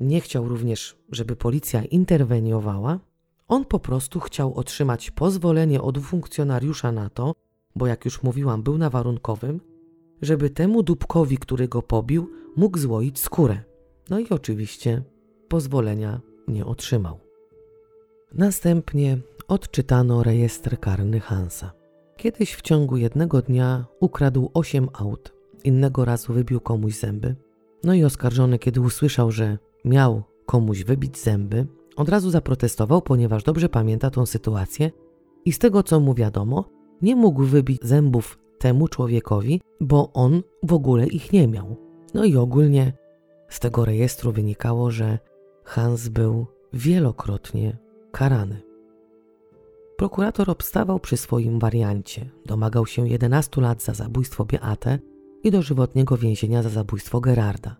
S1: nie chciał również, żeby policja interweniowała. On po prostu chciał otrzymać pozwolenie od funkcjonariusza na to, bo jak już mówiłam, był na warunkowym, żeby temu dupkowi, który go pobił, mógł złoić skórę. No i oczywiście pozwolenia nie otrzymał. Następnie odczytano rejestr karny Hansa. Kiedyś w ciągu jednego dnia ukradł osiem aut, innego razu wybił komuś zęby. No i oskarżony, kiedy usłyszał, że miał komuś wybić zęby, od razu zaprotestował, ponieważ dobrze pamięta tą sytuację i z tego co mu wiadomo, nie mógł wybić zębów temu człowiekowi, bo on w ogóle ich nie miał. No i ogólnie z tego rejestru wynikało, że Hans był wielokrotnie karany. Prokurator obstawał przy swoim wariancie. Domagał się 11 lat za zabójstwo Beate i dożywotniego więzienia za zabójstwo Gerarda.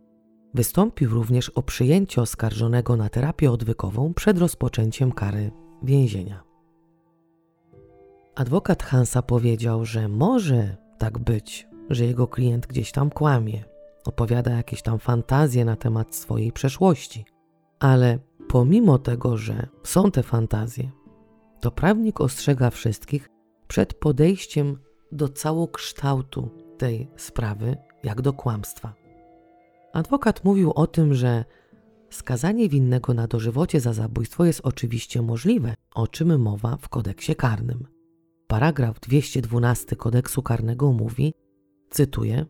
S1: Wystąpił również o przyjęcie oskarżonego na terapię odwykową przed rozpoczęciem kary więzienia. Adwokat Hansa powiedział, że może tak być, że jego klient gdzieś tam kłamie, opowiada jakieś tam fantazje na temat swojej przeszłości, ale pomimo tego, że są te fantazje, to prawnik ostrzega wszystkich przed podejściem do całokształtu tej sprawy, jak do kłamstwa. Adwokat mówił o tym, że skazanie winnego na dożywocie za zabójstwo jest oczywiście możliwe, o czym mowa w kodeksie karnym. Paragraf 212 kodeksu karnego mówi, cytuję: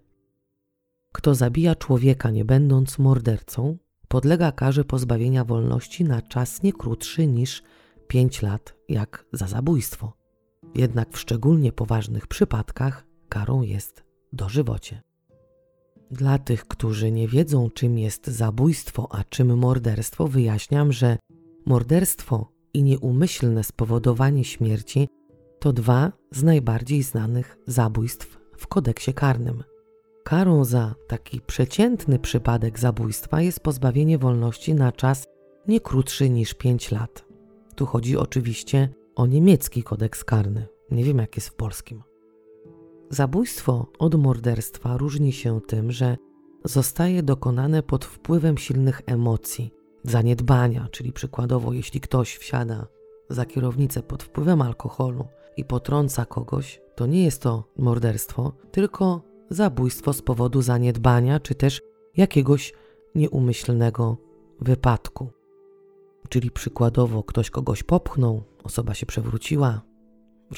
S1: Kto zabija człowieka nie będąc mordercą, podlega karze pozbawienia wolności na czas nie krótszy niż 5 lat jak za zabójstwo. Jednak w szczególnie poważnych przypadkach karą jest dożywocie. Dla tych, którzy nie wiedzą, czym jest zabójstwo, a czym morderstwo, wyjaśniam, że morderstwo i nieumyślne spowodowanie śmierci to dwa z najbardziej znanych zabójstw w kodeksie karnym. Karą za taki przeciętny przypadek zabójstwa jest pozbawienie wolności na czas nie krótszy niż 5 lat. Tu chodzi oczywiście o niemiecki kodeks karny. Nie wiem, jak jest w polskim. Zabójstwo od morderstwa różni się tym, że zostaje dokonane pod wpływem silnych emocji, zaniedbania, czyli przykładowo, jeśli ktoś wsiada za kierownicę pod wpływem alkoholu i potrąca kogoś, to nie jest to morderstwo, tylko zabójstwo z powodu zaniedbania czy też jakiegoś nieumyślnego wypadku. Czyli przykładowo ktoś kogoś popchnął, osoba się przewróciła,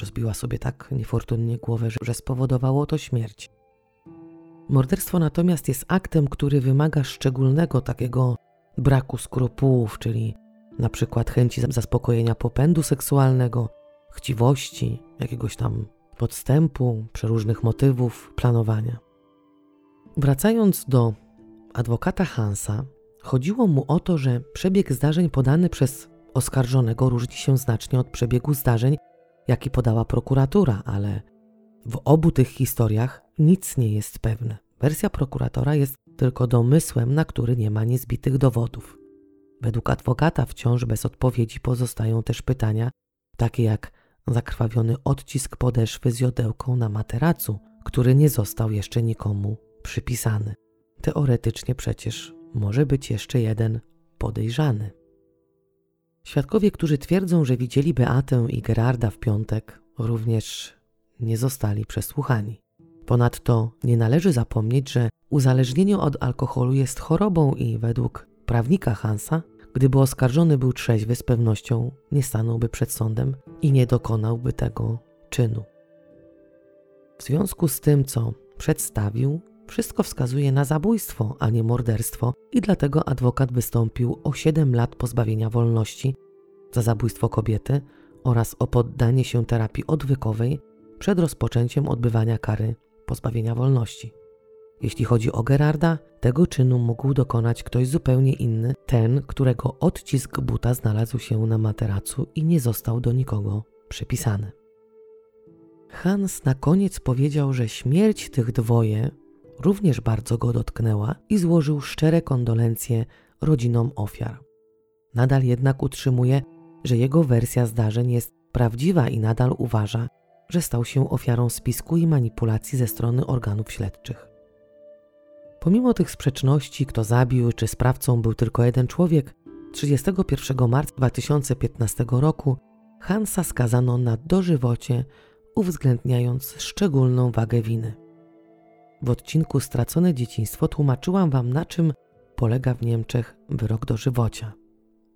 S1: rozbiła sobie tak niefortunnie głowę, że spowodowało to śmierć. Morderstwo natomiast jest aktem, który wymaga szczególnego takiego braku skrupułów, czyli na przykład chęci zaspokojenia popędu seksualnego, chciwości, jakiegoś tam podstępu, przeróżnych motywów, planowania. Wracając do adwokata Hansa, chodziło mu o to, że przebieg zdarzeń podany przez oskarżonego różni się znacznie od przebiegu zdarzeń, jaki podała prokuratura, ale w obu tych historiach nic nie jest pewne. Wersja prokuratora jest tylko domysłem, na który nie ma niezbitych dowodów. Według adwokata wciąż bez odpowiedzi pozostają też pytania, takie jak zakrwawiony odcisk podeszwy z jodełką na materacu, który nie został jeszcze nikomu przypisany. Teoretycznie przecież może być jeszcze jeden podejrzany. Świadkowie, którzy twierdzą, że widzieli Beatę i Gerarda w piątek, również nie zostali przesłuchani. Ponadto nie należy zapomnieć, że uzależnienie od alkoholu jest chorobą i według prawnika Hansa, gdyby oskarżony był trzeźwy, z pewnością nie stanąłby przed sądem i nie dokonałby tego czynu. W związku z tym, co przedstawił, wszystko wskazuje na zabójstwo, a nie morderstwo, i dlatego adwokat wystąpił o 7 lat pozbawienia wolności za zabójstwo kobiety oraz o poddanie się terapii odwykowej przed rozpoczęciem odbywania kary pozbawienia wolności. Jeśli chodzi o Gerarda, tego czynu mógł dokonać ktoś zupełnie inny, ten, którego odcisk buta znalazł się na materacu i nie został do nikogo przypisany. Hans na koniec powiedział, że śmierć tych dwoje również bardzo go dotknęła i złożył szczere kondolencje rodzinom ofiar. Nadal jednak utrzymuje, że jego wersja zdarzeń jest prawdziwa i nadal uważa, że stał się ofiarą spisku i manipulacji ze strony organów śledczych. Pomimo tych sprzeczności, kto zabił, czy sprawcą był tylko jeden człowiek, 31 marca 2015 roku Hansa skazano na dożywocie, uwzględniając szczególną wagę winy. W odcinku Stracone dzieciństwo tłumaczyłam Wam, na czym polega w Niemczech wyrok dożywocia.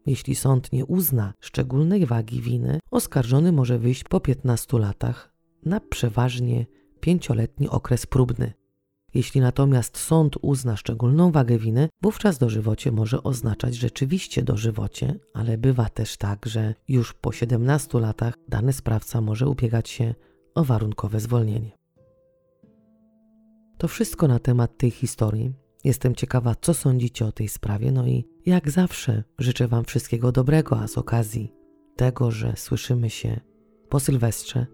S1: Jeśli sąd nie uzna szczególnej wagi winy, oskarżony może wyjść po 15 latach na przeważnie pięcioletni okres próbny. Jeśli natomiast sąd uzna szczególną wagę winy, wówczas dożywocie może oznaczać rzeczywiście dożywocie, ale bywa też tak, że już po 17 latach dany sprawca może ubiegać się o warunkowe zwolnienie. To wszystko na temat tej historii. Jestem ciekawa, co sądzicie o tej sprawie, no i jak zawsze życzę Wam wszystkiego dobrego, a z okazji tego, że słyszymy się po Sylwestrze,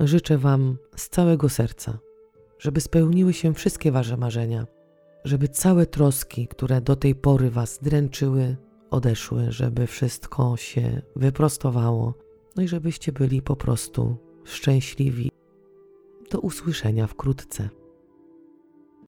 S1: życzę Wam z całego serca, żeby spełniły się wszystkie Wasze marzenia, żeby całe troski, które do tej pory Was dręczyły, odeszły, żeby wszystko się wyprostowało, no i żebyście byli po prostu szczęśliwi. Do usłyszenia wkrótce.